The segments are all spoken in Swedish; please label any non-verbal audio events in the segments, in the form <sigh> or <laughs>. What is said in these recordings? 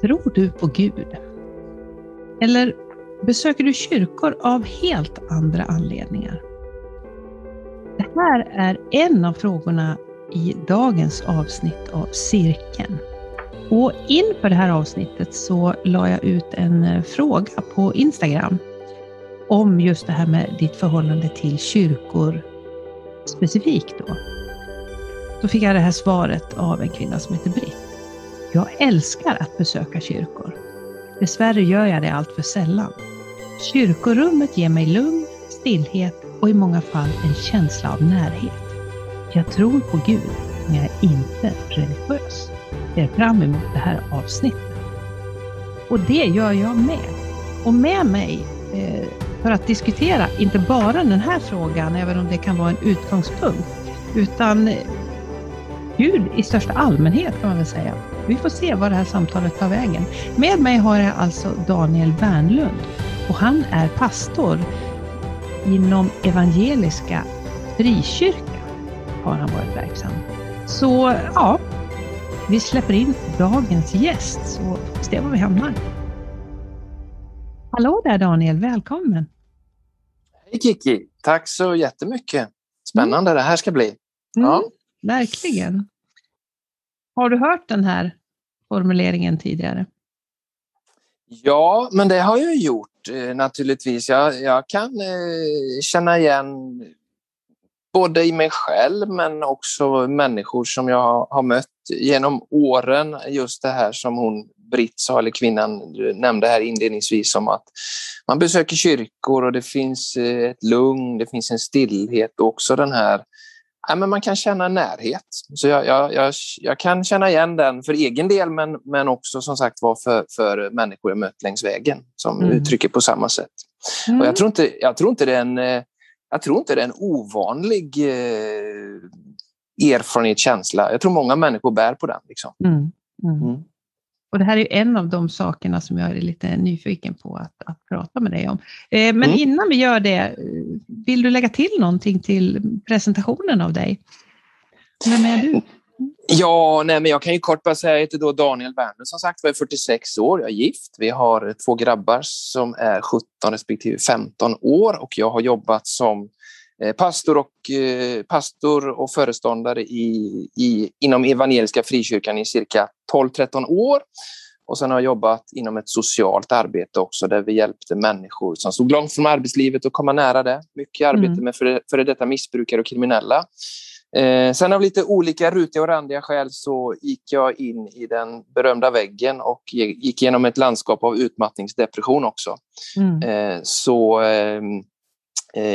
Tror du på Gud? Eller besöker du kyrkor av helt andra anledningar? Det här är en av frågorna i dagens avsnitt av Cirkeln. Och inför det här avsnittet så la jag ut en eh, fråga på Instagram om just det här med ditt förhållande till kyrkor specifikt då. Då fick jag det här svaret av en kvinna som heter Britt. Jag älskar att besöka kyrkor. Dessvärre gör jag det allt för sällan. Kyrkorummet ger mig lugn, stillhet och i många fall en känsla av närhet. Jag tror på Gud, men jag är inte religiös. Jag Ser fram emot det här avsnittet. Och det gör jag med. Och med mig eh, för att diskutera, inte bara den här frågan, även om det kan vara en utgångspunkt, utan Gud i största allmänhet kan man väl säga. Vi får se vad det här samtalet tar vägen. Med mig har jag alltså Daniel Wernlund och han är pastor inom Evangeliska Frikyrkan har han varit verksam. Så ja, vi släpper in dagens gäst så får vi se var vi hamnar. Hallå där Daniel, välkommen! Hej Kiki, tack så jättemycket. Spännande mm. det här ska bli. Ja. Mm, verkligen. Har du hört den här formuleringen tidigare? Ja, men det har jag gjort eh, naturligtvis. Jag, jag kan eh, känna igen både i mig själv men också människor som jag har mött genom åren. Just det här som hon Britt sa, eller kvinnan nämnde här inledningsvis om att man besöker kyrkor och det finns eh, ett lugn, det finns en stillhet och också den här ja, men man kan känna närhet. Så jag, jag, jag, jag, kan känna igen den för egen del men, men också som sagt var för, för människor jag mött längs vägen som mm. uttrycker på samma sätt. Mm. Och jag, tror inte, jag, tror inte det är en, eh, jag tror inte det är en ovanlig eh, erfarenhet, känsla. Jag tror många människor bär på den. Liksom. Mm. Och Det här är en av de sakerna som jag är lite nyfiken på att, att prata med dig om. Eh, men mm. innan vi gör det, vill du lägga till någonting till presentationen av dig? Vem är du? Ja, nej, men jag kan ju kort bara säga att jag heter då Daniel Werner, som sagt jag är 46 år, jag är gift. Vi har två grabbar som är 17 respektive 15 år och jag har jobbat som Eh, pastor och, eh, pastor och föreståndare i, i, inom Evangeliska Frikyrkan i cirka 12-13 år. Och sen har jag jobbat inom ett socialt arbete också där vi hjälpte människor som stod långt från arbetslivet att komma nära det. Mycket arbete mm. med före, före detta missbrukare och kriminella. Eh, sen av lite olika rutiga och randiga skäl så gick jag in i den berömda väggen och gick igenom ett landskap av utmattningsdepression också. Mm. Eh, så eh, Eh,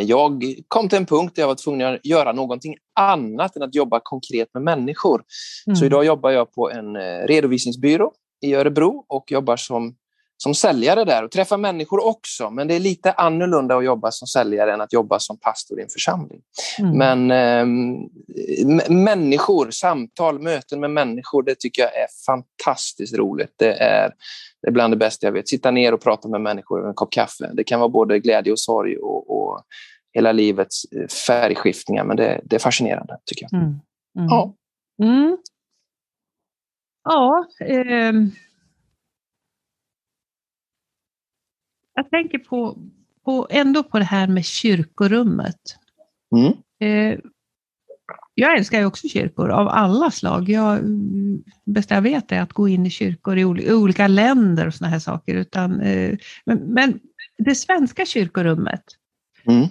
jag kom till en punkt där jag var tvungen att göra någonting annat än att jobba konkret med människor. Mm. Så idag jobbar jag på en eh, redovisningsbyrå i Örebro och jobbar som, som säljare där och träffar människor också. Men det är lite annorlunda att jobba som säljare än att jobba som pastor i en församling. Mm. Men äh, människor, samtal, möten med människor, det tycker jag är fantastiskt roligt. Det är, det är bland det bästa jag vet. Sitta ner och prata med människor över en kopp kaffe. Det kan vara både glädje och sorg och, och hela livets eh, färgskiftningar, men det, det är fascinerande tycker jag. Mm. Mm. Ja. Mm. Ja. Eh, jag tänker på, på, ändå på det här med kyrkorummet. Mm. Eh, jag älskar ju också kyrkor av alla slag. Jag, bästa jag vet är att gå in i kyrkor i olika länder och såna här saker. Utan, eh, men, men, det svenska kyrkorummet. Mm.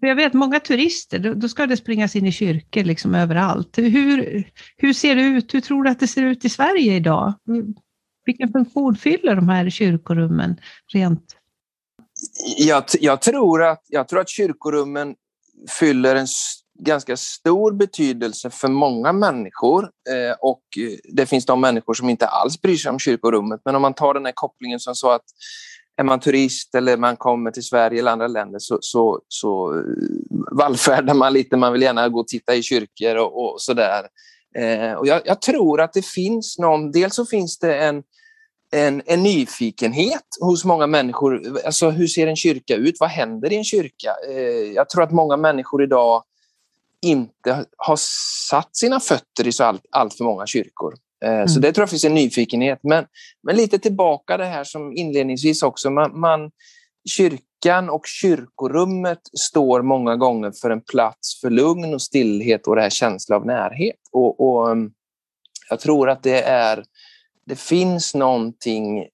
För jag vet många turister, då, då, ska det springas in i kyrkor liksom överallt. Hur, hur ser det ut? Hur tror du att det ser ut i Sverige idag? Vilken funktion fyller de här kyrkorummen rent jag, jag, tror att, jag tror att kyrkorummen fyller en ganska stor betydelse för många människor eh, och eh, det finns de människor som inte alls bryr sig om kyrkorummet. Men om man tar den här kopplingen som så att är man turist eller man kommer till Sverige eller andra länder så, så, så eh, vallfärdar man lite, man vill gärna gå och titta i kyrkor och, och sådär. Eh, och jag, jag, tror att det finns någon, dels så finns det en, en, en, nyfikenhet hos många människor. Alltså hur ser en kyrka ut? Vad händer i en kyrka? Eh, jag tror att många människor idag inte har satt sina fötter i så allt, allt för många kyrkor. Mm. Så det tror jag finns en nyfikenhet. Men, men lite tillbaka det här som inledningsvis också. Man, man, kyrkan och kyrkorummet står många gånger för en plats för lugn och stillhet och det här känsla av närhet. Och, och mm, jag tror att det är det finns någonting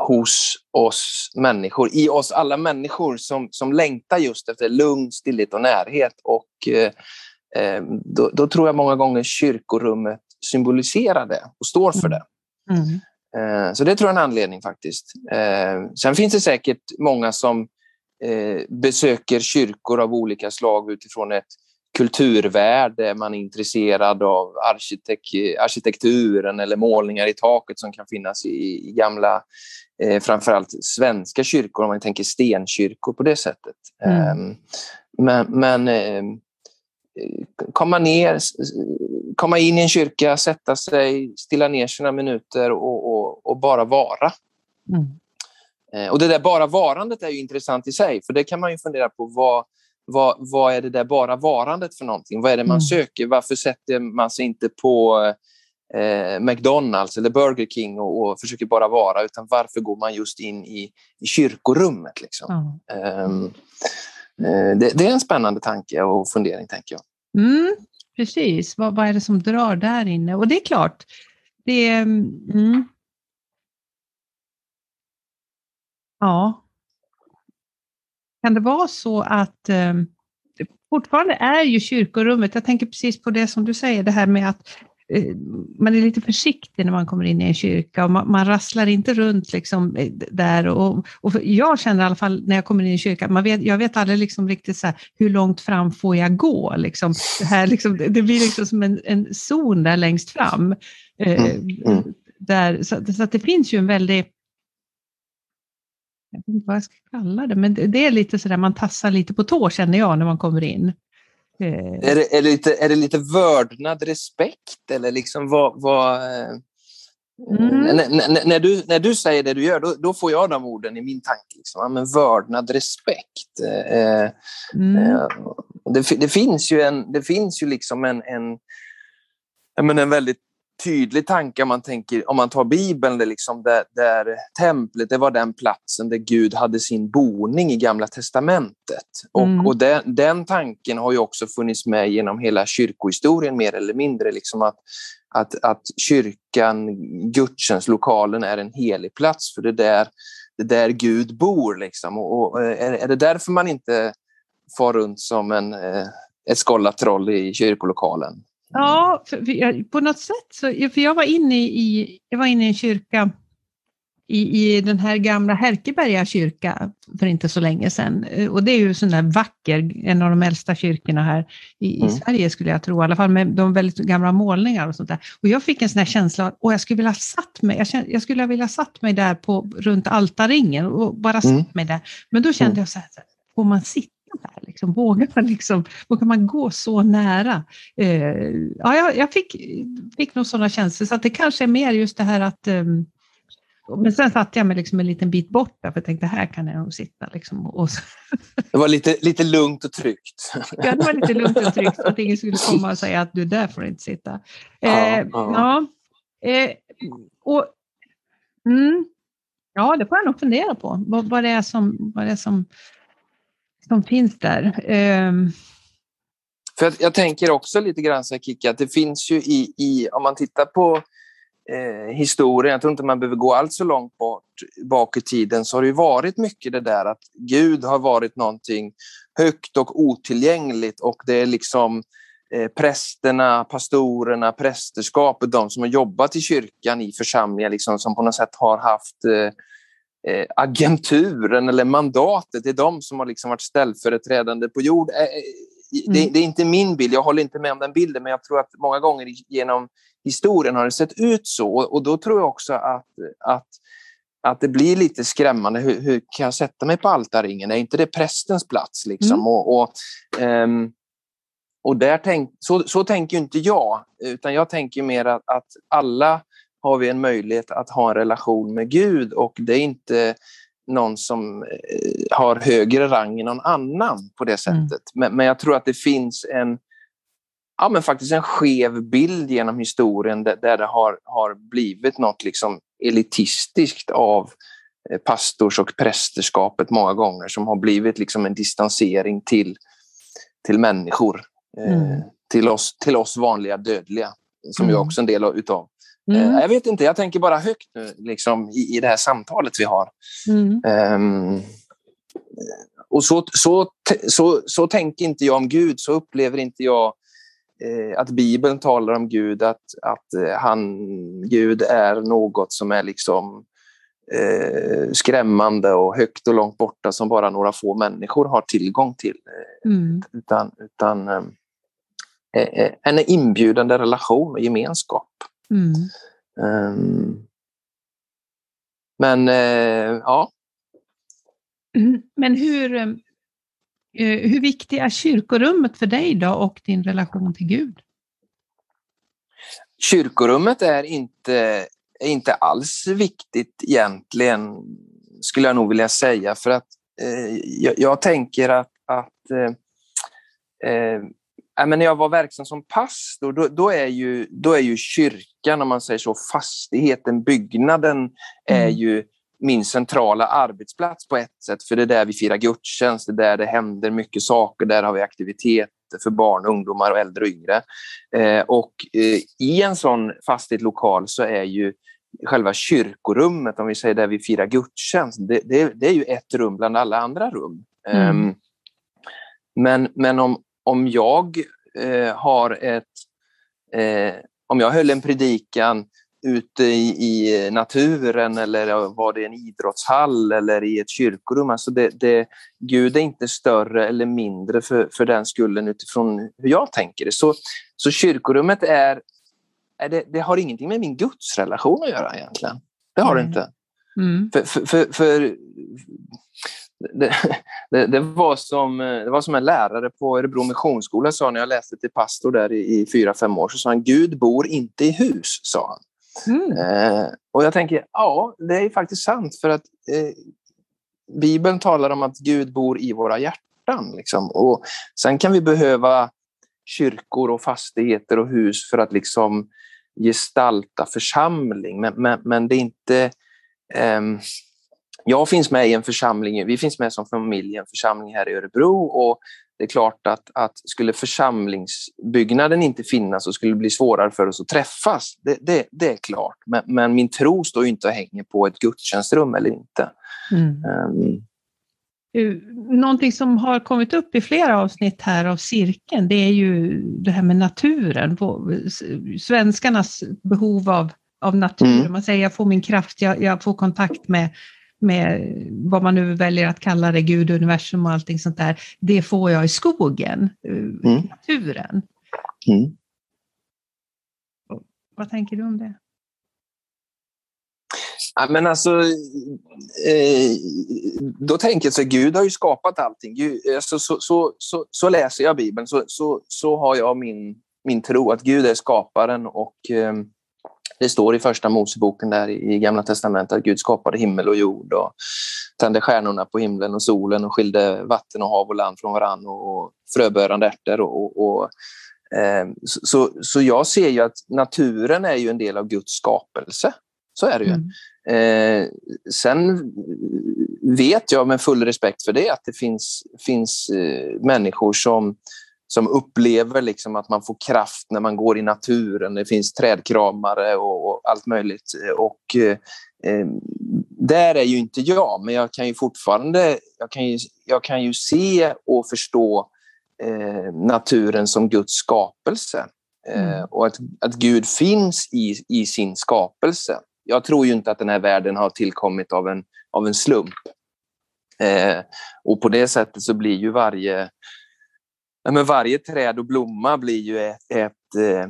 hos oss människor, i oss alla människor som, som längtar just efter lugn, stillhet och närhet. Och eh, eh, då, då, tror jag många gånger kyrkorummet symboliserar det och står för det. Mm. Eh, så det tror jag är en anledning faktiskt. Eh, sen finns det säkert många som eh, besöker kyrkor av olika slag utifrån ett kulturvärde, man är intresserad av arkitek arkitekturen eller målningar i taket som kan finnas i, i gamla, eh, framförallt svenska kyrkor, om man tänker stenkyrkor på det sättet. Mm. Um, men men eh, komma ner, komma in i en kyrka, sätta sig, stilla ner sina minuter och, och, och bara vara. Mm. Eh, och det där bara varandet är ju intressant i sig, för det kan man ju fundera på vad vad, vad är det där bara varandet för någonting? Vad är det man mm. söker? Varför sätter man sig inte på eh, McDonalds eller Burger King och, och, försöker bara vara, utan varför går man just in i, i kyrkorummet? Liksom? Mm. Um, det, det, är en spännande tanke och fundering, tänker jag. Mm, precis, vad, vad är det som drar där inne? Och det är klart, det är... Mm. Ja, kan det vara så att eh, fortfarande är ju kyrkorummet, jag tänker precis på det som du säger, det här med att eh, man är lite försiktig när man kommer in i en kyrka och man, man rasslar inte runt liksom eh, där. Och, och jag känner i alla fall när jag kommer in i en kyrka, man vet, jag vet aldrig liksom riktigt så här, hur långt fram får jag gå? Liksom. Det, här liksom, det blir liksom som en, en zon där längst fram. Eh, mm. Mm. Där, så, så, att det finns ju en väldig jag vet inte vad jag ska kalla det, men det är lite sådär man tassar lite på tå känner jag när man kommer in. Eh. Är det, är det, lite, är det lite vördnad, respekt eller liksom vad... vad eh, mm. när, du, när du säger det du gör, då, då får jag de orden i min tanke. Liksom. men vördnad, respekt. Eh, mm. det, det, finns ju, en, det finns ju liksom en, en, men en väldigt tydlig tanke om man, tänker, om man tar Bibeln, det liksom där, där templet det var den platsen där Gud hade sin boning i Gamla testamentet. Mm. Och, och den, den, tanken har ju också funnits med genom hela kyrkohistorien mer eller mindre. Liksom att, att, att kyrkan, gudstjänstlokalen, är en helig plats för det är där, det är där Gud bor. Liksom. Och, och är, är, det därför man inte far runt som en, eh, ett skållat i kyrkolokalen? Ja, jag, på något sätt så, för jag var inne i, jag var inne i en kyrka i, i den här gamla Härkeberga kyrka för inte så länge sedan. Och det är ju sån där vacker, en av de äldsta kyrkorna här i, mm. i Sverige skulle jag tro, i alla fall med de väldigt gamla målningar och sånt där. Och jag fick en sån här känsla att jag skulle vilja satt mig, jag, kände, jag skulle vilja satt mig där på, runt altarringen och bara satt mm. mig där. Men då kände mm. jag så här, får man sitta här? Liksom, vågar, man liksom, vågar man gå så nära? Eh, ja, jag, jag, fick, fick nog sådana känslor, så det kanske är mer just det här att eh, men sen satte jag mig liksom en liten bit bort där, för jag tänkte här kan jag nog sitta. Liksom, och Det var lite, lite lugnt och tryggt. Ja, det var lite lugnt och tryggt, att ingen skulle komma och säga att du där får inte sitta. Ja, eh, ja eh, och, mm, ja, det får jag nog fundera på, vad, vad, det, är som, vad det är som som finns där. Ehm, För jag, tänker också lite grann så här, att det finns ju i, i om man tittar på eh, historien, jag tror inte man behöver gå allt så långt bort, bak i tiden, så har det varit mycket det där att Gud har varit någonting högt och otillgängligt och det är liksom eh, prästerna, pastorerna, prästerskapet, de som har jobbat i kyrkan i församlingar liksom, som på något sätt har haft eh, agenturen eller mandatet, det är de som har liksom varit ställföreträdande på jord. Eh, eh, det, mm. det, är inte min bild, jag håller inte med om den bilden, men jag tror att många gånger genom historien har det sett ut så. Och då tror jag också att, att, att det blir lite skrämmande. Hur, hur kan jag sätta mig på altarringen? Är inte det prästens plats? Liksom? Mm. Och, och, um, och där tänk, så, så tänker inte jag, utan jag tänker mer att, att alla har vi en möjlighet att ha en relation med Gud och det är inte någon som eh, har högre rang än någon annan på det mm. sättet. Mm. Men, men, jag tror att det finns en, ja, men faktiskt en skev bild genom historien där, där det har, har blivit något liksom elitistiskt av eh, pastors och prästerskapet många gånger som har blivit liksom en distansering till, till människor. Eh, mm. till, oss, till oss vanliga dödliga, som mm. jag också en del utav. Mm. Jag vet inte, jag tänker bara högt nu liksom, i, i det här samtalet vi har. Mm. Um, och så, så, så, så tänker inte jag om Gud, så upplever inte jag eh, att Bibeln talar om Gud, att, att eh, han, Gud är något som är liksom eh, skrämmande och högt och långt borta som bara några få människor har tillgång till. Mm. Utan, utan eh, eh, en inbjudande relation och gemenskap. Mm. Um, men eh, ja. Mm. Men hur, eh, hur viktig är kyrkorummet för dig då och din relation till Gud? Kyrkorummet är inte, är inte alls viktigt egentligen, skulle jag nog vilja säga, för att eh, jag, jag, tänker att, att eh, men när jag var verksam som pastor, då, då, är ju, då är ju kyrkan, om man säger så, fastigheten, byggnaden, mm. är ju min centrala arbetsplats på ett sätt. För det är där vi firar gudstjänst, det är där det händer mycket saker, där har vi aktiviteter för barn, ungdomar och äldre och yngre. Eh, och eh, i en sån fastighet lokal så är ju själva kyrkorummet, om vi säger där vi firar gudstjänst, det, det, det är ju ett rum bland alla andra rum. Mm. Um, men, men om, om jag eh, har ett... Eh, om jag höll en predikan ute i, i, naturen eller var det en idrottshall eller i ett kyrkorum. Alltså det, det, Gud är inte större eller mindre för, för den skullen utifrån hur jag tänker det. Så, så kyrkorummet är, är det, det har ingenting med min gudsrelation att göra egentligen. Det har mm. det inte. Mm. För, för, för, för det, <laughs> det, det, var som, det var som en lärare på Örebro Missionsskola sa när jag läste till pastor där i, i fyra, fem år. Så sa han, Gud bor inte i hus, sa han. Mm. Eh, och jag tänker, ja, det är faktiskt sant för att eh, Bibeln talar om att Gud bor i våra hjärtan. Liksom. Och sen kan vi behöva kyrkor och fastigheter och hus för att liksom gestalta församling, men, men, men det är inte um, jag finns med i en församling, vi finns med som familj i en församling här i Örebro och det är klart att, att skulle församlingsbyggnaden inte finnas så skulle det bli svårare för oss att träffas. Det, det, det är klart, men, men, min tro står inte och hänger på ett gudstjänstrum eller inte. Mm. Um. Någonting som har kommit upp i flera avsnitt här av cirkeln, det är ju det här med naturen. Svenskarnas behov av, av natur. Mm. Man säger jag får min kraft, jag, jag får kontakt med med vad man nu väljer att kalla det, Gud, universum och allting sånt där, det får jag i skogen, eh, mm. naturen. Mm. Vad tänker du om det? Ja, men alltså, eh, då tänker jag så Gud har ju skapat allting. Gud, alltså, så, så, så, så, läser jag Bibeln, så, så, så har jag min, min tro att Gud är skaparen och eh, det står i första Moseboken där i Gamla testamentet att Gud skapade himmel och jord och tände stjärnorna på himlen och solen och skilde vatten och hav och land från varann och fröbörande ärtor. Och, och, och eh, så, så jag ser ju att naturen är ju en del av Guds skapelse. Så är det ju. Mm. Eh, sen vet jag med full respekt för det att det finns, finns eh, människor som som upplever liksom att man får kraft när man går i naturen. Det finns trädkramare och, och allt möjligt. Och, eh, där är ju inte jag, men jag kan ju fortfarande jag kan ju, jag kan ju se och förstå eh, naturen som Guds skapelse. Eh, mm. och att, att Gud finns i, i sin skapelse. Jag tror ju inte att den här världen har tillkommit av en, av en slump. Eh, och på det sättet så blir ju varje men varje träd och blomma blir ju ett, ett, eh,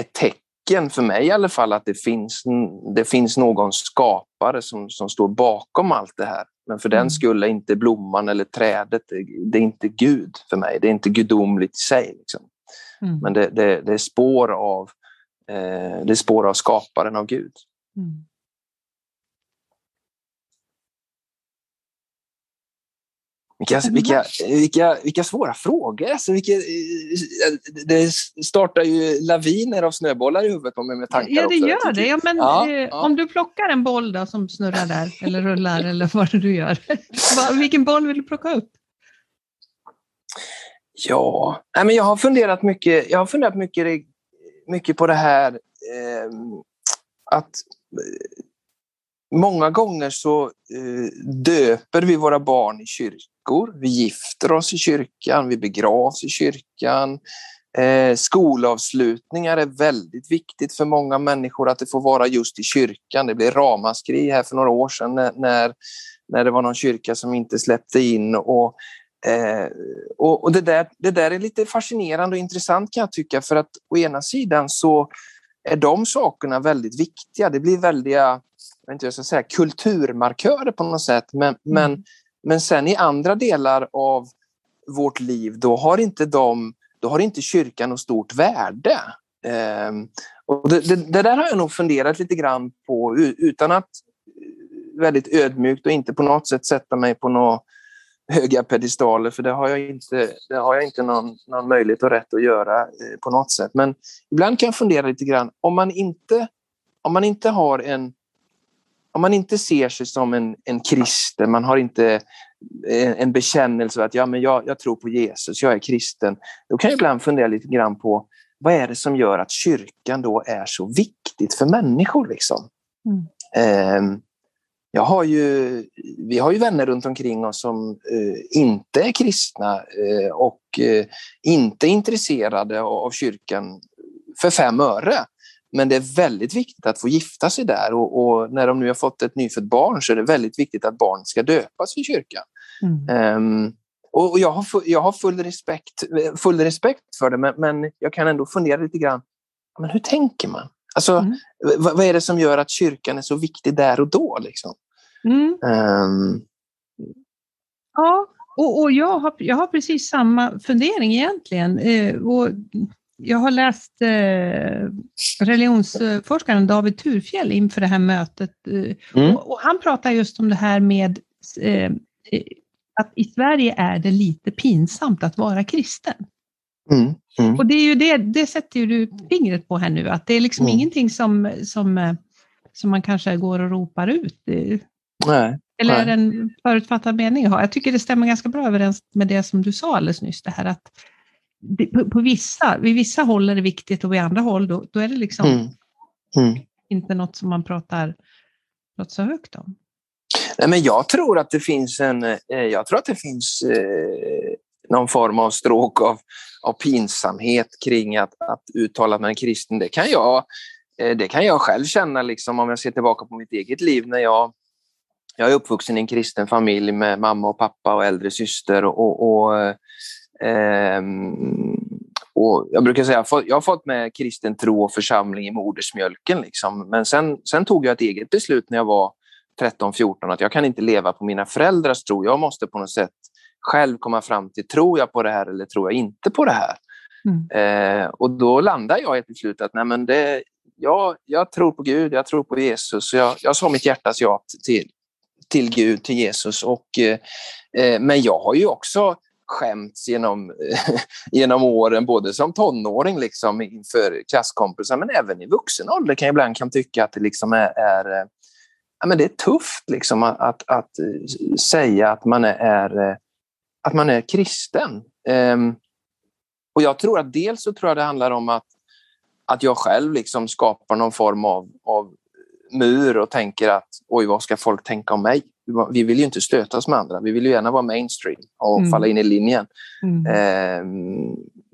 ett tecken för mig i alla fall att det finns, det finns någon skapare som, som står bakom allt det här. Men för mm. den skull är inte blomman eller trädet, det är inte Gud för mig. Det är inte gudomligt i sig. Liksom. Mm. Men det, det, det, är spår av, eh, det är spår av skaparen av Gud. Mm. Vilka, vilka, vilka, vilka svåra frågor. Alltså, vilka, det startar ju laviner av snöbollar i huvudet på mig med tankar. Ja, det gör det. Ja, men, ja, eh, ja. Om du plockar en boll då, som snurrar där, eller rullar, <laughs> eller vad du gör. <laughs> Vilken boll vill du plocka upp? Ja, nej, men jag har funderat mycket, jag har funderat mycket, mycket på det här eh, att många gånger så eh, döper vi våra barn i kyrkor. Vi gifter oss i kyrkan, vi begravs i kyrkan. Eh, skolavslutningar är väldigt viktigt för många människor att det får vara just i kyrkan. Det blev ramaskri här för några år sedan när, när det var någon kyrka som inte släppte in. Och, eh, och, och det, där, det där är lite fascinerande och intressant kan jag tycka för att å ena sidan så är de sakerna väldigt viktiga. Det blir väldiga jag vet inte, jag ska säga, kulturmarkörer på något sätt. Men, mm. men, men sen i andra delar av vårt liv, då har inte, de, då har inte kyrkan något stort värde. Eh, och det, det, det, där har jag nog funderat lite grann på utan att eh, väldigt ödmjukt och inte på något sätt sätta mig på några höga pedestaler för det har jag inte, det har jag inte någon, någon möjlighet och rätt att göra eh, på något sätt. Men ibland kan jag fundera lite grann om man inte, om man inte har en om man inte ser sig som en, en kristen, man har inte en, en bekännelse att ja, men jag, jag tror på Jesus, jag är kristen, då kan jag ibland fundera lite grann på vad är det som gör att kyrkan då är så viktigt för människor? Liksom? Mm. Eh, jag har ju, vi har ju vänner runt omkring oss som eh, inte är kristna eh, och eh, inte är intresserade av, av kyrkan för fem öre. Men det är väldigt viktigt att få gifta sig där och, och, när de nu har fått ett nyfött barn så är det väldigt viktigt att barnet ska döpas i kyrkan. Mm. Um, och jag har, jag har full, respekt, full respekt för det, men, men jag kan ändå fundera lite grann. Men hur tänker man? Alltså, mm. vad, vad, är det som gör att kyrkan är så viktig där och då? Liksom? Mm. Um, ja, och, och jag, har, jag har precis samma fundering egentligen. Eh, och jag har läst eh, religionsforskaren David Turfjell inför det här mötet eh, mm. och, och, han pratar just om det här med eh, att i Sverige är det lite pinsamt att vara kristen. Mm. Mm. Och det är ju det, det sätter ju du fingret på här nu, att det är liksom mm. ingenting som, som, eh, som man kanske går och ropar ut. Nej. Eller är det en förutfattad mening? Jag tycker det stämmer ganska bra överens med det som du sa alldeles nyss, det här att på, på, vissa, vid vissa håll är det viktigt och vid andra håll då, då är det liksom mm. Mm. inte något som man pratar, pratar så högt om. Nej, men jag tror att det finns en, eh, jag tror att det finns eh, någon form av stråk av, av pinsamhet kring att, att uttala mig kristen. Det kan jag, eh, det kan jag själv känna liksom, om jag ser tillbaka på mitt eget liv när jag jag är uppvuxen i en kristen familj med mamma och pappa och äldre syster och, och, och eh, och jag brukar säga att jag har fått med kristen tro och församling i modersmjölken. Liksom. Men sen, sen tog jag ett eget beslut när jag var 13-14 att jag kan inte leva på mina föräldrars tro. Jag måste på något sätt själv komma fram till, tror jag på det här eller tror jag inte på det här? Mm. Eh, och då landade jag i ett beslut att nej, men det, jag, jag tror på Gud, jag tror på Jesus. Jag, jag sa mitt hjärtas ja till, till Gud, till Jesus. Och, eh, men jag har ju också skämts genom, <laughs> genom åren, både som tonåring liksom inför klasskompisar men även i vuxen ålder kan jag ibland kan tycka att det liksom är, är eh, ja, men det är tufft liksom att, att, att eh, säga att man är, eh, att man är kristen. Um, och jag tror att dels så tror jag det handlar om att, att jag själv liksom skapar någon form av, av mur och tänker att oj, vad ska folk tänka om mig? Vi vill ju inte stöta oss med andra. Vi vill ju gärna vara mainstream och mm. falla in i linjen. Mm. Eh,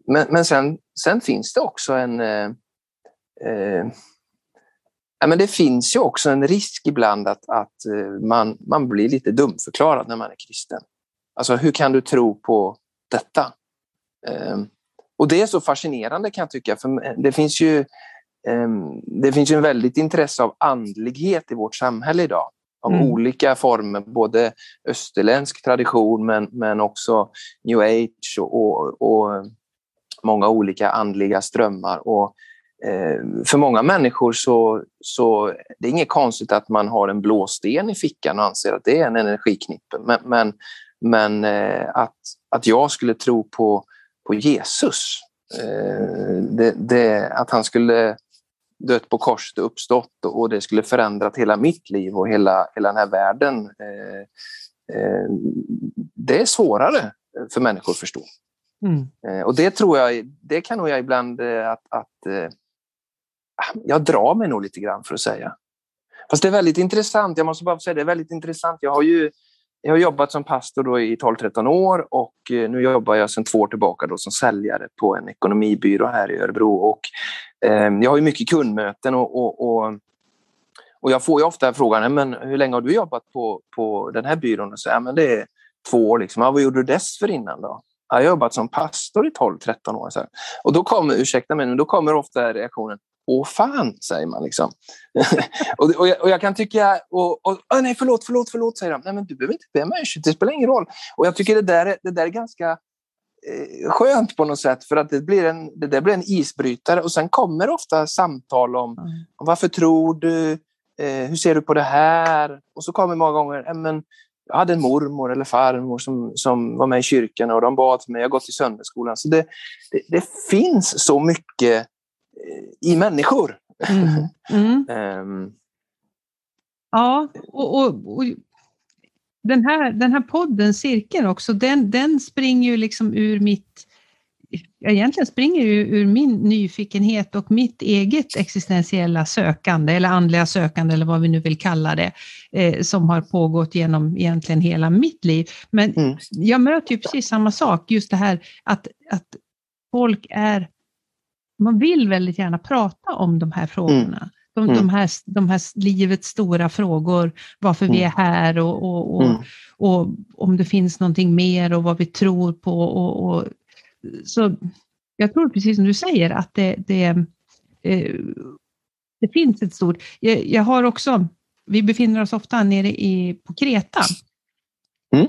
men men sen, sen finns det också en... Eh, eh, ja, men det finns ju också en risk ibland att, att eh, man, man blir lite dumförklarad när man är kristen. Alltså, hur kan du tro på detta? Ehm, och det är så fascinerande kan jag tycka, för det finns ju ehm, det finns ju en väldigt intresse av andlighet i vårt samhälle idag av mm. olika former, både österländsk tradition men, men också new age och, och, och många olika andliga strömmar. Och, eh, för många människor så, så det är inget konstigt att man har en blå sten i fickan och anser att det är en energiknippe. Men, men, men eh, att, att jag skulle tro på, på Jesus, eh, det, det, att han skulle dött på korset och uppstått och det skulle förändrat hela mitt liv och hela, hela den här världen. Eh, eh, det är svårare för människor att förstå. Mm. Eh, och det tror jag, det kan nog jag ibland att, att jag drar mig nog lite grann för att säga. Fast det är väldigt intressant, jag måste bara säga det är väldigt intressant. Jag har ju jag har jobbat som pastor då i 12-13 år och eh, nu jobbar jag sedan två år tillbaka då som säljare på en ekonomibyrå här i Örebro. Och, eh, jag har ju mycket kundmöten och, och, och, och jag får ju ofta frågan men hur länge har du jobbat på, på den här byrån? Och så, ja, men det är två år. Liksom. Ja, vad gjorde du dessförinnan då? jag har jobbat som pastor i 12-13 år. Så här. Och då kommer, ursäkta mig, men då kommer ofta reaktionen Åh fan, säger man liksom. <laughs> och, och, jag, och, jag, kan tycka, och, och, nej förlåt, förlåt, förlåt, säger de. Nej men du behöver inte be om ursäkt, det spelar ingen roll. Och jag tycker det där, det där är ganska eh, skönt på något sätt för att det blir, en, det där blir en isbrytare och sen kommer ofta samtal om, mm. om varför tror du, eh, hur ser du på det här? Och så kommer många gånger, men jag hade en mormor eller farmor som, som var med i kyrkan och de bad för mig. Jag har gått i söndagsskolan. Så det, det, det finns så mycket eh, i människor. Mm. Mm. um. <laughs> Ja, och, och, och, den, här, den här podden, Cirkeln också, den, den springer ju liksom ur mitt egentligen springer ju ur min nyfikenhet och mitt eget existentiella sökande, eller andliga sökande, eller vad vi nu vill kalla det, eh, som har pågått genom egentligen hela mitt liv. Men mm. jag möter ju precis samma sak, just det här att, att folk är... Man vill väldigt gärna prata om de här frågorna. Mm. De, mm. de, här, de här livets stora frågor, varför vi mm. är här och, och, och, mm. och, om det finns någonting mer och vad vi tror på och, så jag tror precis som du säger att det, det, eh, det finns ett stort... Jag, jag, har också, vi befinner oss ofta nere i, på Kreta. Mm.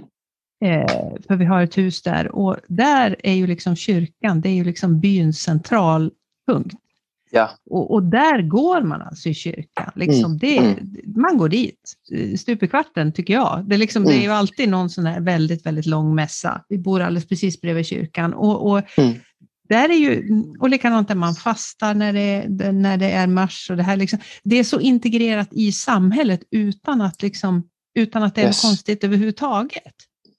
Eh, för vi har ett hus där och där är ju liksom kyrkan, det är ju liksom byns centralpunkt. Ja. Och, och, där går man alltså i kyrkan. Liksom mm. det, mm. Man går dit, stup i kvarten tycker jag. Det är, liksom, mm. det är ju alltid någon sån här väldigt, väldigt lång mässa. Vi bor alldeles precis bredvid kyrkan. Och, och mm. där är ju, och likadant när man fastar när det, när det är mars. Och det, här liksom, det är så integrerat i samhället utan att, liksom, utan att det är yes. konstigt överhuvudtaget.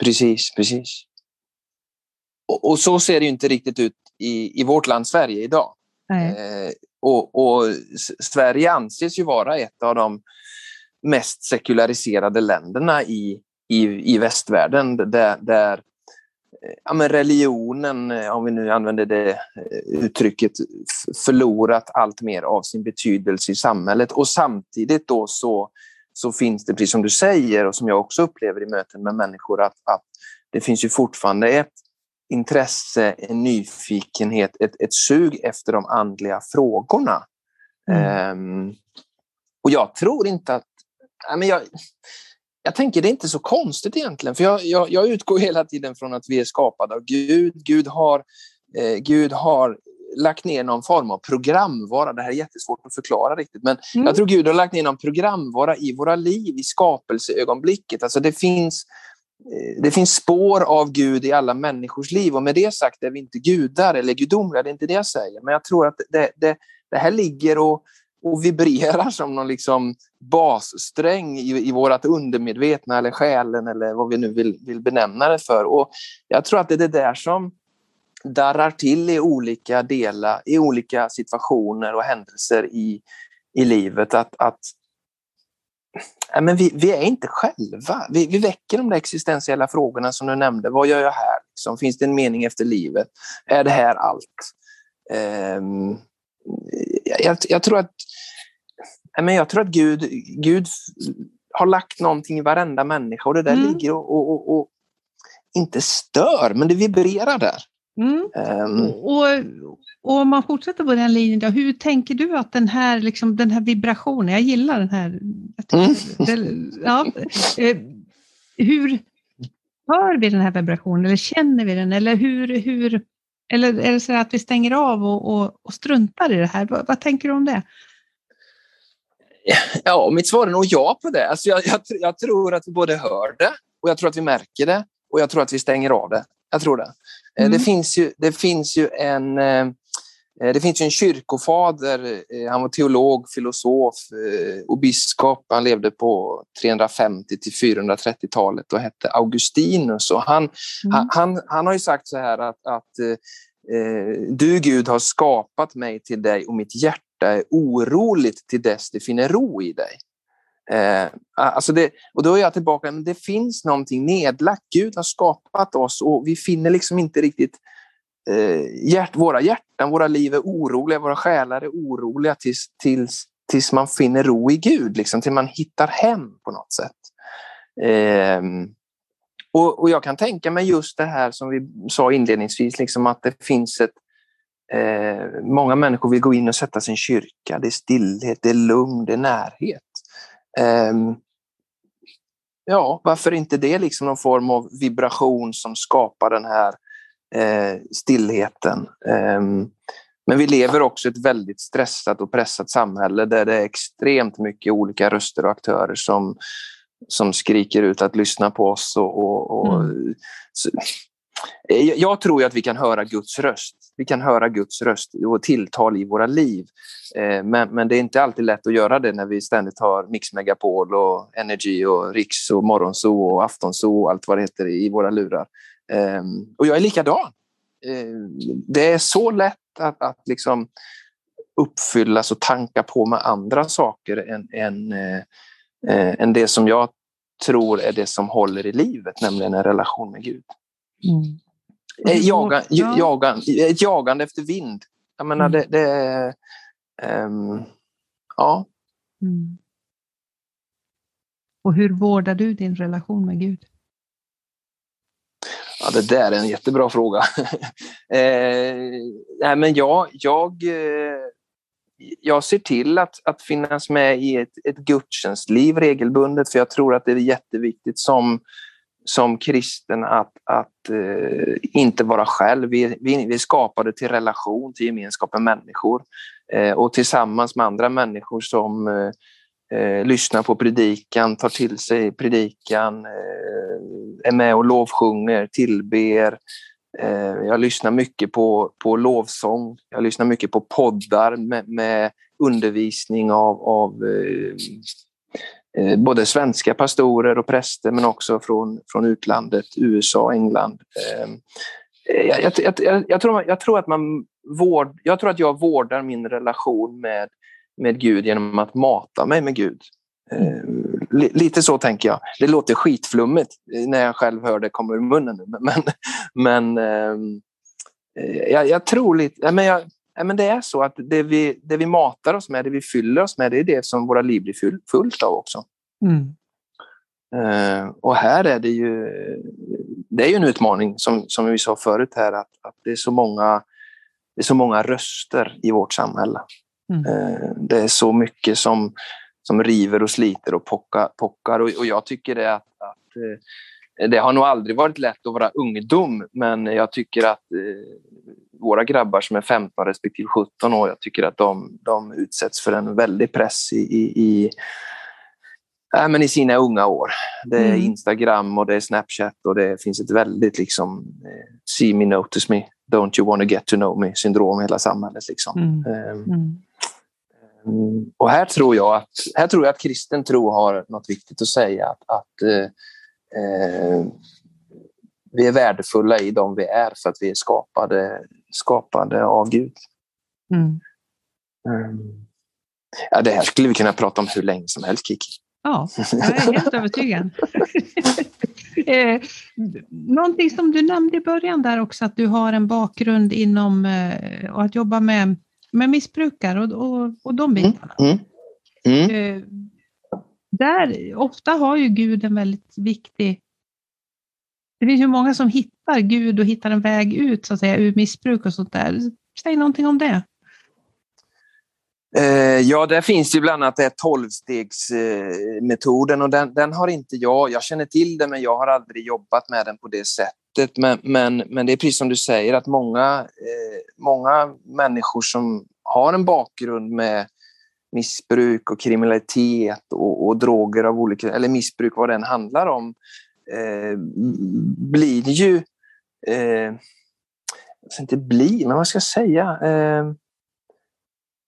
Precis, precis. Och, och, så ser det inte riktigt ut i, i vårt land Sverige idag. Eh, och, och, Sverige anses ju vara ett av de mest sekulariserade länderna i, i, i västvärlden där, där eh, ja, men religionen, eh, om vi nu använder det eh, uttrycket, förlorat allt mer av sin betydelse i samhället. Och samtidigt då så, så finns det, precis som du säger och som jag också upplever i möten med människor, att, att det finns ju fortfarande ett intresse, en nyfikenhet, ett, ett sug efter de andliga frågorna. Mm. Um, och jag tror inte att... Ja, men jag, jag tänker det är inte så konstigt egentligen, för jag, jag, jag utgår hela tiden från att vi är skapade av Gud. Gud har, eh, Gud har lagt ner någon form av programvara. Det här är jättesvårt att förklara riktigt, men mm. jag tror Gud har lagt ner någon programvara i våra liv, i skapelseögonblicket. Alltså det finns Eh, det finns spår av Gud i alla människors liv och med det sagt är vi inte gudar eller gudomliga, det är inte det jag säger. Men jag tror att det, det, det här ligger och, och vibrerar som någon liksom bassträng i, i vårt undermedvetna eller själen eller vad vi nu vill, vill benämna det för. Och jag tror att det är det där som darrar till i olika delar, i olika situationer och händelser i, i livet. Att, att men vi, vi, är inte själva. Vi, vi, väcker de där existentiella frågorna som du nämnde. Vad gör jag här? Liksom, finns det en mening efter livet? Är det här allt? Um, jag, jag, tror att, men jag tror att Gud, Gud har lagt någonting i varenda människa och det där mm. ligger och, och, och, och, inte stör, men det vibrerar där. Mm. Um, och, och om man fortsätter på den linjen, då, hur tänker du att den här, liksom, den här vibrationen, jag gillar den här, mm. det, ja, eh, hur hör vi den här vibrationen eller känner vi den eller hur, hur eller är det så att vi stänger av och, och, och struntar i det här? Vad, vad, tänker du om det? <laughs> Ja, mitt svar är nog ja på det. Alltså jag, jag, jag tror att vi både hör det och jag tror att vi märker det och jag tror att vi stänger av det. Jag tror det. Eh, mm. Det, finns ju, det finns ju en eh, det finns en kyrkofader, han var teolog, filosof och biskop. Han levde på 350 till 430-talet och hette Augustinus. Och han, mm. han, han har ju sagt så här att, att du Gud har skapat mig till dig och mitt hjärta är oroligt till dess det finner ro i dig. Eh, alltså det, och då är jag tillbaka, men det finns någonting nedlagt. Gud har skapat oss och vi finner liksom inte riktigt eh, hjärt, våra hjärtan, våra liv är oroliga, våra själar är oroliga tills, tills, tills man finner ro i Gud, liksom, tills man hittar hem på något sätt. Eh, och, och, jag kan tänka mig just det här som vi sa inledningsvis, liksom att det finns ett eh, Många människor vill gå in och sätta sin kyrka. Det är stillhet, det är lugn, det är närhet. Um, ja, varför inte det liksom någon form av vibration som skapar den här eh, stillheten. Um, men vi lever också i ett väldigt stressat och pressat samhälle där det är extremt mycket olika röster och aktörer som, som skriker ut att lyssna på oss. Och, och, och mm. Eh, jag tror att vi kan höra Guds röst. Vi kan höra Guds röst och tilltal i våra liv. Eh, men, men det är inte alltid lätt att göra det när vi ständigt har Mix Megapol och Energy och Riks och Morgonzoo och Aftonzoo och allt vad det heter i våra lurar. Ehm, och jag är likadan. Ehm, det är så lätt att, att liksom uppfyllas och tanka på med andra saker än, än, eh, än det som jag tror är det som håller i livet, nämligen en relation med Gud. Mm. Jaga, jaga, ett jagande efter vind. Jag menar, mm. det, det. Um, ja. Mm. Och hur vårdar du din relation med Gud? Ja, det där är en jättebra fråga. <laughs> eh, nej, men jag, jag, eh, jag ser till att, att finnas med i ett, ett gudstjänstliv regelbundet, för jag tror att det är jätteviktigt som, som kristen att, att eh, inte vara själv. Vi, vi, vi är skapade till relation, till gemenskap med människor eh, och tillsammans med andra människor som eh, eh lyssnar på predikan, tar till sig predikan, eh, är med och lovsjunger, tillber. Eh, jag lyssnar mycket på, på lovsång, jag lyssnar mycket på poddar med, med undervisning av, av Eh, Eh, både svenska pastorer och präster men också från, från utlandet, USA, England. Eh, eh, jag, jag, jag, jag, tror, jag, tror att man vård, jag tror att jag vårdar min relation med, med Gud genom att mata mig med Gud. Lite så tänker jag. Det låter skitflummigt när jag själv hör det komma ur munnen. Men, men ehm, jag, jag tror lite... Men jag, men det är så att det vi, det vi matar oss med, det vi fyller oss med, det är det som våra liv blir full, fullt av också. Mm. Uh, och här är det ju, det är ju en utmaning som, som vi sa förut här, att, att det, är så många, det är så många röster i vårt samhälle. Mm. Uh, det är så mycket som, som river och sliter och pockar. pockar och, och jag tycker det att, att uh, det har nog aldrig varit lätt att vara ungdom, men jag tycker att våra grabbar som är 15 respektive 17 år, jag tycker att de, de utsätts för en väldig press i, i, i äh, men i sina unga år. Det är mm. Instagram och det är Snapchat och det finns ett väldigt liksom eh, see me, notice me, don't you wanna get to know me syndrom i hela samhället. Liksom. Mm. Um, mm. och här tror, jag att, här tror jag att kristen tro har något viktigt att säga. Att, att eh, eh, vi är värdefulla i dem vi är för att vi är skapade, skapade av Gud. Mm. Um, ja, det här skulle vi kunna prata om hur länge som helst, Kiki. Ja, jag är helt övertygad. <laughs> eh, någonting som du nämnde i början där också, att du har en bakgrund inom eh, och att jobba med, med missbrukare och, och, och de mm, bitarna. Mm, mm, eh, där, ofta har ju Gud en väldigt viktig det finns ju många som hittar Gud och hittar en väg ut så att säga, ur missbruk och sånt där. Säg någonting om det. Eh, ja, där finns ju bland annat det tolvstegsmetoden och den, den, har inte jag, jag känner till den men jag har aldrig jobbat med den på det sättet. Men, men, men det är precis som du säger att många, eh, många människor som har en bakgrund med missbruk och kriminalitet och, och droger av olika, eller missbruk vad den handlar om, eh, blir ju, eh, jag inte bli, men vad ska jag säga? Eh,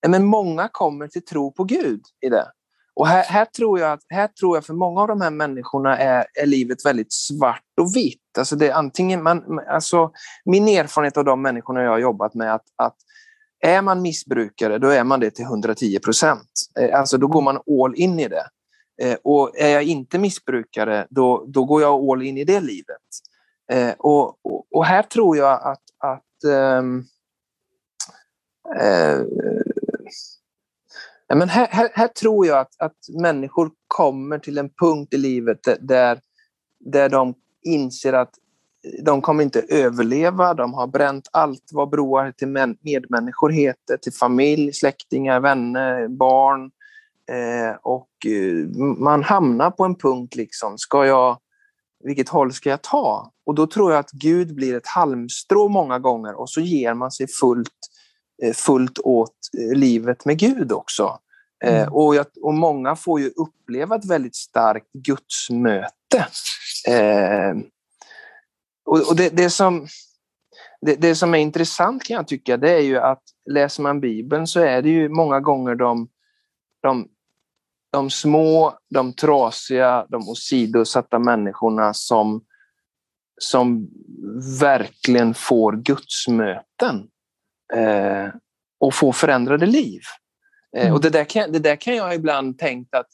men många kommer till tro på Gud i det. Och här, här, tror jag att, här tror jag för många av de här människorna är, är livet väldigt svart och vitt. Alltså det är antingen man, alltså min erfarenhet av de människorna jag har jobbat med att, att är man missbrukare, då är man det till 110 procent. Eh, alltså då går man all in i det. Eh, och är jag inte missbrukare, då, då går jag all in i det livet. Eh, och, och, och här tror jag att, att ähm, eh, Ja, men här, här, här, tror jag att, att människor kommer till en punkt i livet där, där de inser att de kommer inte överleva. De har bränt allt vad broar till medmänniskor heter, till familj, släktingar, vänner, barn. Eh, och eh, man hamnar på en punkt, liksom, ska jag, vilket håll ska jag ta? Och då tror jag att Gud blir ett halmstrå många gånger och så ger man sig fullt Eh, fullt åt eh, livet med Gud också. Mm. Och, jag, och många får ju uppleva ett väldigt starkt gudsmöte. Eh, och, och det, det, som, det, det, som är intressant kan jag tycka, det är ju att läser man Bibeln så är det ju många gånger de, de, de små, de trasiga, de åsidosatta människorna som, som verkligen får gudsmöten eh, och få förändrade liv. Eh, mm. Och det där, kan, det där kan jag ibland tänkt att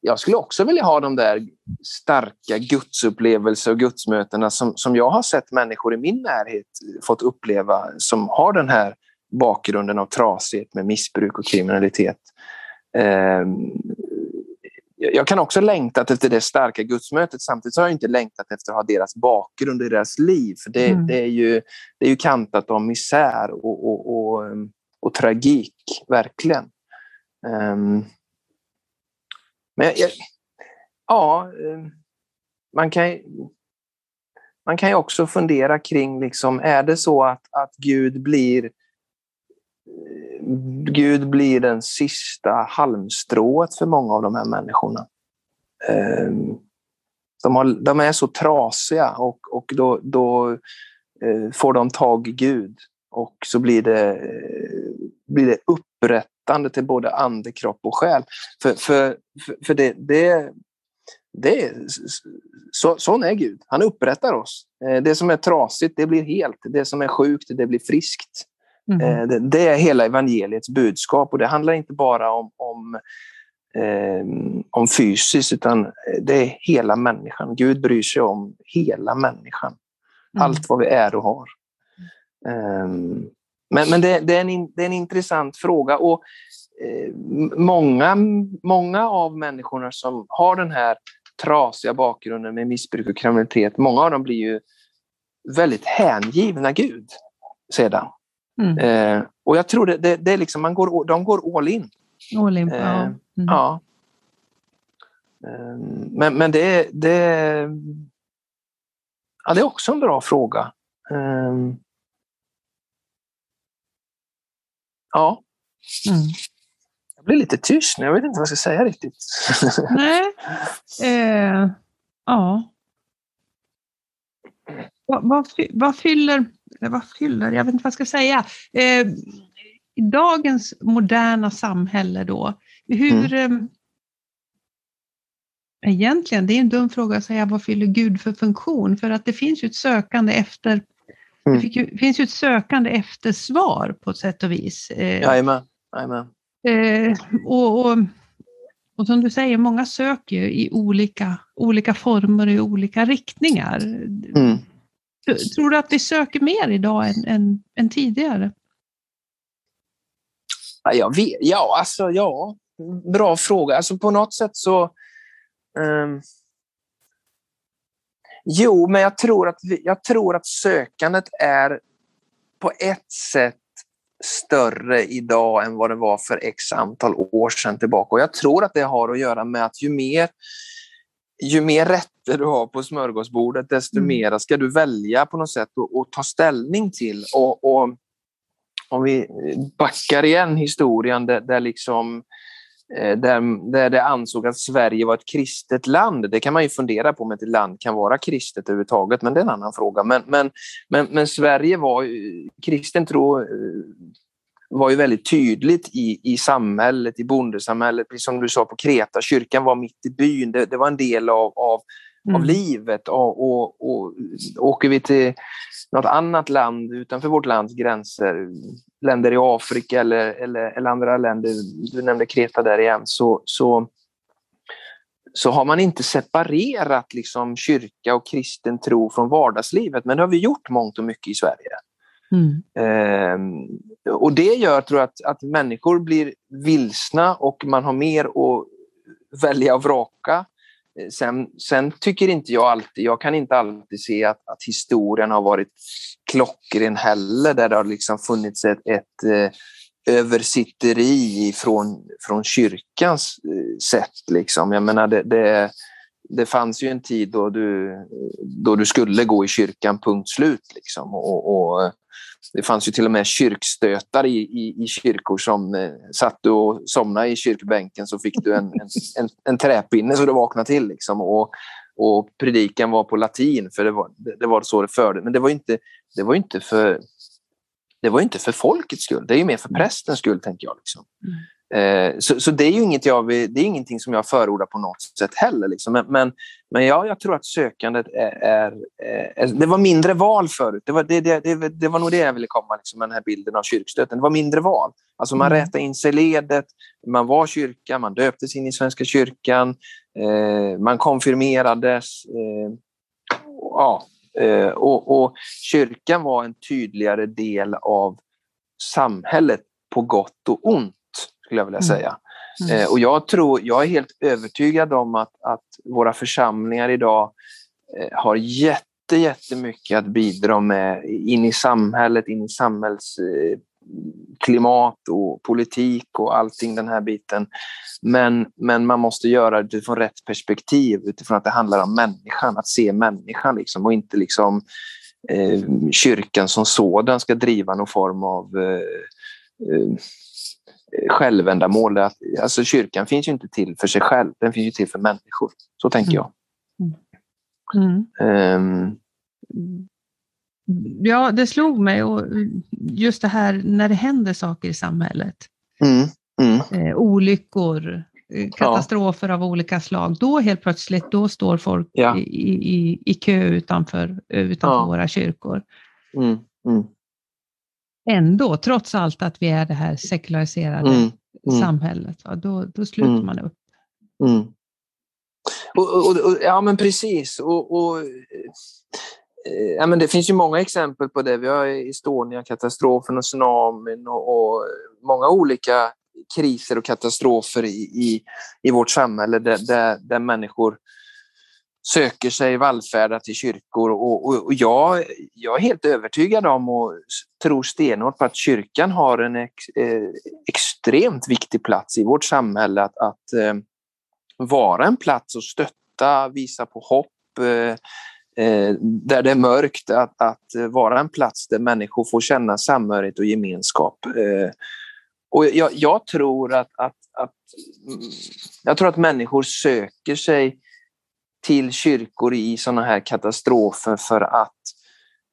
jag skulle också vilja ha de där starka gudsupplevelser och gudsmötena som, som jag har sett människor i min närhet fått uppleva som har den här bakgrunden av trasighet med missbruk och kriminalitet. Eh, jag kan också längtat efter det starka gudsmötet. Samtidigt har jag inte längtat efter att ha deras bakgrund i deras liv. För det, mm. det, är, ju, det är ju kantat av misär och, och, och, och tragik, verkligen. Um, men jag, ja, ehm, man kan, man kan ju också fundera kring, liksom, är det så att, att Gud blir Eh, Gud blir den sista halmstrået för många av de här människorna. Eh, de, har, de är så trasiga och, och då, då eh, får de tag i Gud och så blir det, blir det upprättande till både ande, kropp och själ. För, för, för det, det, det så, sån är Gud. Han upprättar oss. Det som är trasigt, det blir helt. Det som är sjukt, det blir friskt. Mm. Eh, det, det, är hela evangeliets budskap och det handlar inte bara om, om, eh, om fysiskt utan det är hela människan. Gud bryr sig om hela människan. Mm. Allt vad vi är och har. Eh, men men det, det, är en, det är en intressant fråga och eh, många, många av människorna som har den här trasiga bakgrunden med missbruk och kriminalitet, många av dem blir ju väldigt hängivna Gud sedan. Mm. Eh, och jag tror det, det, det, är liksom, man går, de går all in. All in, eh, ja. Mm. ja. Eh, men, men det, det, ja, det är också en bra fråga. Eh, ja. Mm. Jag blir lite tyst nu, jag vet inte vad jag ska säga riktigt. <laughs> Nej. Eh, ja. Vad, vad, vad fyller vad fyller, jag vet inte vad jag ska säga. Eh, I dagens moderna samhälle då, hur... Mm. Eh, egentligen, det är en dum fråga att säga vad fyller Gud för funktion? För att det finns ju ett sökande efter Mm. Det finns ju ett sökande efter svar på ett sätt och vis. Eh, Jajamän. Jajamän. Eh, och, och, och, som du säger, många söker ju i olika, olika former och i olika riktningar. Mm. Tror du att vi söker mer idag än, än, än tidigare? Ja, jag vet, ja, alltså ja, bra fråga. Alltså på något sätt så... Um, jo, men jag tror, att vi, jag tror att sökandet är på ett sätt större idag än vad det var för x antal år sedan tillbaka. Och jag tror att det har att göra med att ju mer ju mer rätter du har på smörgåsbordet, desto mm. mer ska du välja på något sätt och, och ta ställning till. Och, och, om vi backar igen historien där, där liksom eh, där, där det ansåg att Sverige var ett kristet land. Det kan man ju fundera på om ett land kan vara kristet överhuvudtaget, men det är en annan fråga. Men, men, men, men Sverige var, kristen tro eh, var ju väldigt tydligt i, i samhället, i bondesamhället, precis som du sa på Kreta, kyrkan var mitt i byn, det, det var en del av, av, mm. av livet. Och, och, och, åker vi till något annat land utanför vårt lands gränser, länder i Afrika eller, eller, eller andra länder, du nämnde Kreta där igen, så, så, så har man inte separerat liksom kyrka och kristen tro från vardagslivet, men det har vi gjort mångt och mycket i Sverige. Mm. Eh, och det gör, tror jag, att, att människor blir vilsna och man har mer att välja och vraka. Eh, sen, sen, tycker inte jag alltid, jag kan inte alltid se att, att historien har varit klockren heller, där det har liksom funnits ett, ett eh, översitteri från, från kyrkans eh, sätt. Liksom. Jag menar, det, det, det fanns ju en tid då du, då du skulle gå i kyrkan, punkt slut. Liksom. Och, och det fanns ju till och med kyrkstötar i, i, i kyrkor som eh, satt du och somnade i kyrkbänken så fick du en, en, en, en träpinne så du vaknade till. Liksom. Och, och predikan var på latin, för det var, det, var så det förde. Men det var inte, det var inte för det var inte för folkets skull, det är mer för prästens skull, tänker jag. Liksom. Mm. Eh, så, så, det är ju inget jag, det är ingenting som jag förordar på något sätt heller. Liksom. Men, men, men ja, jag tror att sökandet är, är, är, Det var mindre val förut. Det var, det, det, det, det var nog det jag ville komma liksom, med den här bilden av kyrkstöten. Det var mindre val. Alltså man mm. rätade in sig i ledet, man var kyrka, man döptes in i Svenska kyrkan, eh, man konfirmerades. Eh, ja, eh, och, och kyrkan var en tydligare del av samhället på gott och ont skulle jag vilja mm. säga. Mm. Mm. och jag, tror, jag är helt övertygad om att, att våra församlingar idag eh, har jätte, jättemycket att bidra med in i samhället, in i samhällsklimat eh, och politik och allting den här biten. Men, men man måste göra det utifrån rätt perspektiv, utifrån att det handlar om människan, att se människan liksom, och inte liksom eh, kyrkan som sådan ska driva någon form av självändamål. Alltså kyrkan finns ju inte till för sig själv, den finns ju till för människor. Så tänker jag. Mm. Um. Ja, det slog mig och just det här när det händer saker i samhället. Mm. Mm. Eh, olyckor, eh, katastrofer ja. av olika slag. Då helt plötsligt då står folk ja. i, i, i kö utanför, utanför ja. våra kyrkor. Mm. Ändå, trots allt att vi är det här sekulariserade mm. Mm. samhället, va? Då, då sluter mm. man upp. Mm. Och, och, och, ja, men precis. Och, eh, ja, men det finns ju många exempel på det. Vi har Estonia-katastrofen och tsunamin och, och, många olika kriser och katastrofer i, i, i vårt samhälle där, där, där människor söker sig vallfärda till kyrkor och, och, och jag, jag, är helt övertygad om och tror stenhårt på att kyrkan har en ex, eh, extremt viktig plats i vårt samhälle att, att eh, vara en plats att stötta, visa på hopp, eh, eh där det är mörkt, att, att, vara en plats där människor får känna samhörighet och gemenskap. Eh, och jag, jag, tror att, att, att, mm, jag tror att människor söker sig till kyrkor i sådana här katastrofer för att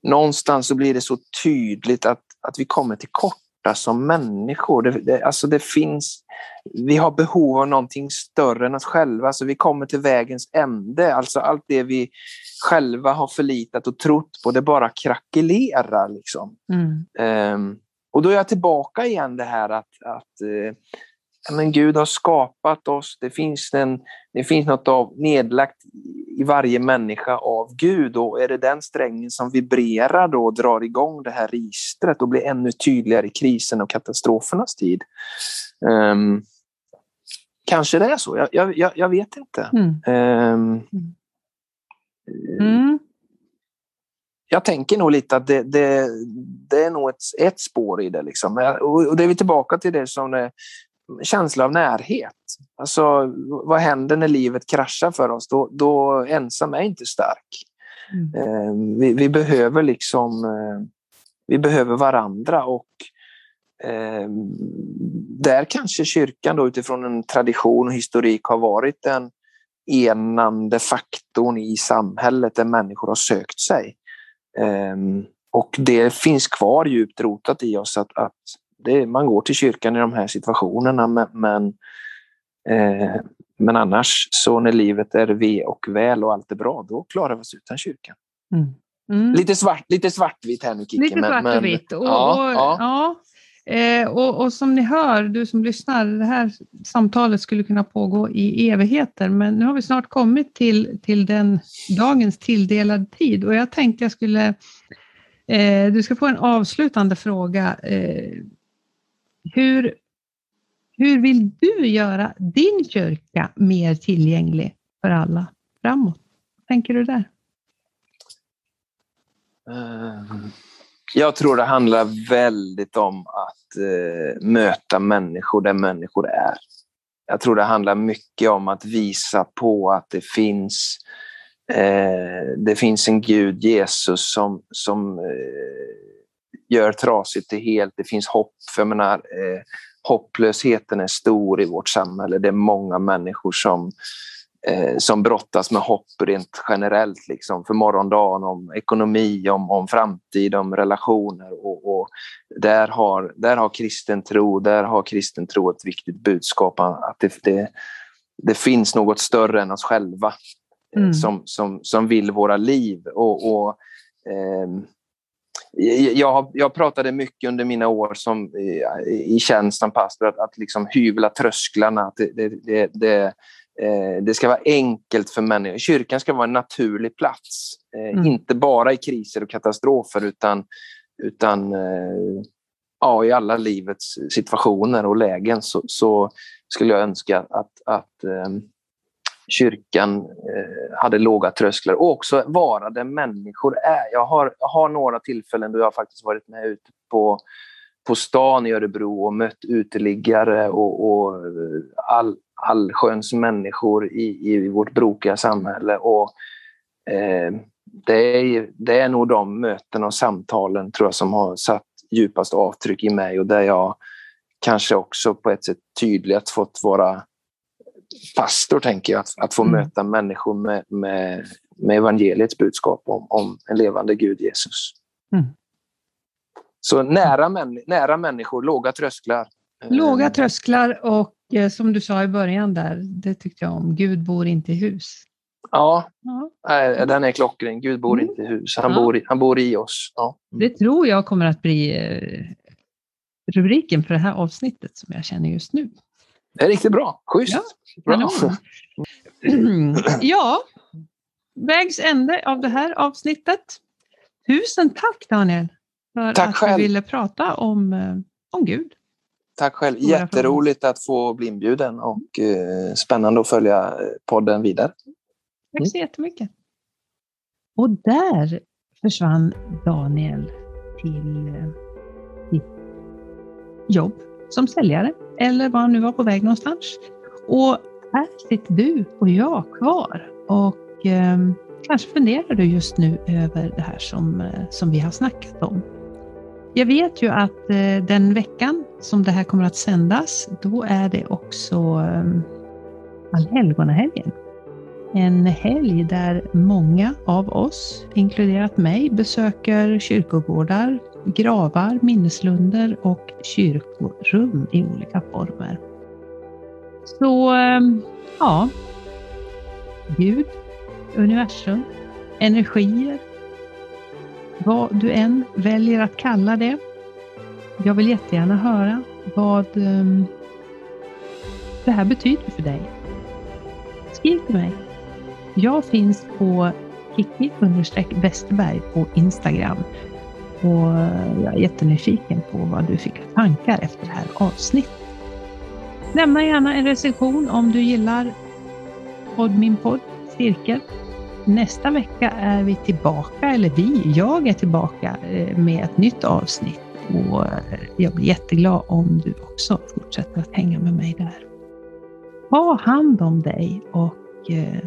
någonstans så blir det så tydligt att, att vi kommer till korta som människor. Det, det, alltså det finns, vi har behov av någonting större än oss själva, alltså vi kommer till vägens ände. Alltså allt det vi själva har förlitat och trott på, det bara krackelerar. Liksom. Mm. Um, och då är jag tillbaka igen det här att, att uh, men Gud har skapat oss. Det finns, en, det finns något av nedlagt i varje människa av Gud och är det den strängen som vibrerar då och drar igång det här registret och blir ännu tydligare i krisen och katastrofernas tid. Um, kanske det är så, jag, jag, jag vet inte. Mm. Um, mm. Jag tänker nog lite att det, det, det är nog ett, ett spår i det. Liksom. Och, det är vi tillbaka till det som känsla av närhet. Alltså, vad händer när livet kraschar för oss? Då, då ensam är inte stark. Mm. Eh, vi, vi, behöver liksom, eh, vi behöver varandra och eh, där kanske kyrkan då utifrån en tradition och historik har varit den enande faktorn i samhället där människor har sökt sig. Eh, och det finns kvar djupt rotat i oss att, att det, man går till kyrkan i de här situationerna men, men, eh, men annars så när livet är ve och väl och allt är bra, då klarar vi oss utan kyrkan. Mm. Mm. Lite, svart, lite svartvitt här nu Kiki. Lite svart och vitt. Och, ja, och, ja. ja. Eh, och, och, som ni hör, du som lyssnar, det här samtalet skulle kunna pågå i evigheter, men nu har vi snart kommit till, till den dagens tilldelade tid och jag tänkte jag skulle, eh, du ska få en avslutande fråga. Eh, hur, hur vill du göra din kyrka mer tillgänglig för alla framåt? tänker du där? Eh, jag tror det handlar väldigt om att eh, möta människor där människor är. Jag tror det handlar mycket om att visa på att det finns eh, det finns en Gud, Jesus, som, som gör trasigt till helt. Det finns hopp. För jag menar, eh, hopplösheten är stor i vårt samhälle. Det är många människor som, eh, som brottas med hopp rent generellt liksom, för morgondagen, om ekonomi, om, om framtid, om relationer. Och, och, där, har, där har kristen tro där har kristen tro ett viktigt budskap att det, det, det finns något större än oss själva eh, mm. som, som, som vill våra liv. och, och eh, jag, jag pratade mycket under mina år som, i, tjänst som pastor att, att liksom hyvla trösklarna. Att det, det, det, det, eh, det ska vara enkelt för människor. Kyrkan ska vara en naturlig plats. Eh, mm. Inte bara i kriser och katastrofer utan, utan eh, ja, i alla livets situationer och lägen så, så skulle jag önska att, att kyrkan eh, hade låga trösklar och också vara där människor är. Jag har, jag har några tillfällen då jag faktiskt varit med ute på, på stan i Örebro och mött uteliggare och, och eh, all, allsköns människor i, i vårt brokiga samhälle. Och, eh, det, är, det är nog de mötena och samtalen tror jag som har satt djupast avtryck i mig och där jag kanske också på ett sätt tydligt fått vara pastor, tänker jag, att, att få mm. möta människor med, med, med evangeliets budskap om, om en levande Gud, Jesus. Mm. Så nära, män, nära människor, låga trösklar. Låga eh, trösklar och eh, som du sa i början där, det tyckte jag om, Gud bor inte i hus. Ja, ja. den är klockren. Gud bor mm. inte i hus, han, ja. bor, i, han bor i oss. Ja. Mm. Det tror jag kommer att bli eh, rubriken för det här avsnittet som jag känner just nu. Det är riktigt bra. Schysst. Ja, bra. <clears throat> ja, vägs ände av det här avsnittet. Tusen tack Daniel för tack att själv. du ville prata om, eh, om Gud. Tack själv. Jätteroligt att få bli inbjuden och eh, spännande att följa eh, podden vidare. Tack så mm. jättemycket. Och där försvann Daniel till eh, sitt jobb som säljare eller var han nu var på väg någonstans. Och här sitter du och jag kvar och eh, kanske funderar du just nu över det här som, eh, som vi har snackat om. Jag vet ju att eh, den veckan som det här kommer att sändas, då är det också eh, Allhelgonahelgen. En helg där många av oss, inkluderat mig, besöker kyrkogårdar, gravar, minneslunder och kyrkorum i olika former. Så eh, ja, Gud, universum, energier, vad du än väljer att kalla det. Jag vill jättegärna höra vad ehm, det här betyder för dig. Skriv till mig. Jag finns på kicki-westerberg på Instagram och jag är jättenyfiken på vad du fick för tankar efter det här avsnittet. Lämna gärna en recension om du gillar podd, min podd Cirkel. Nästa vecka är vi tillbaka, eller vi, jag är tillbaka eh, med ett nytt avsnitt och eh, jag blir jätteglad om du också fortsätter att hänga med mig där. Ha hand om dig och eh,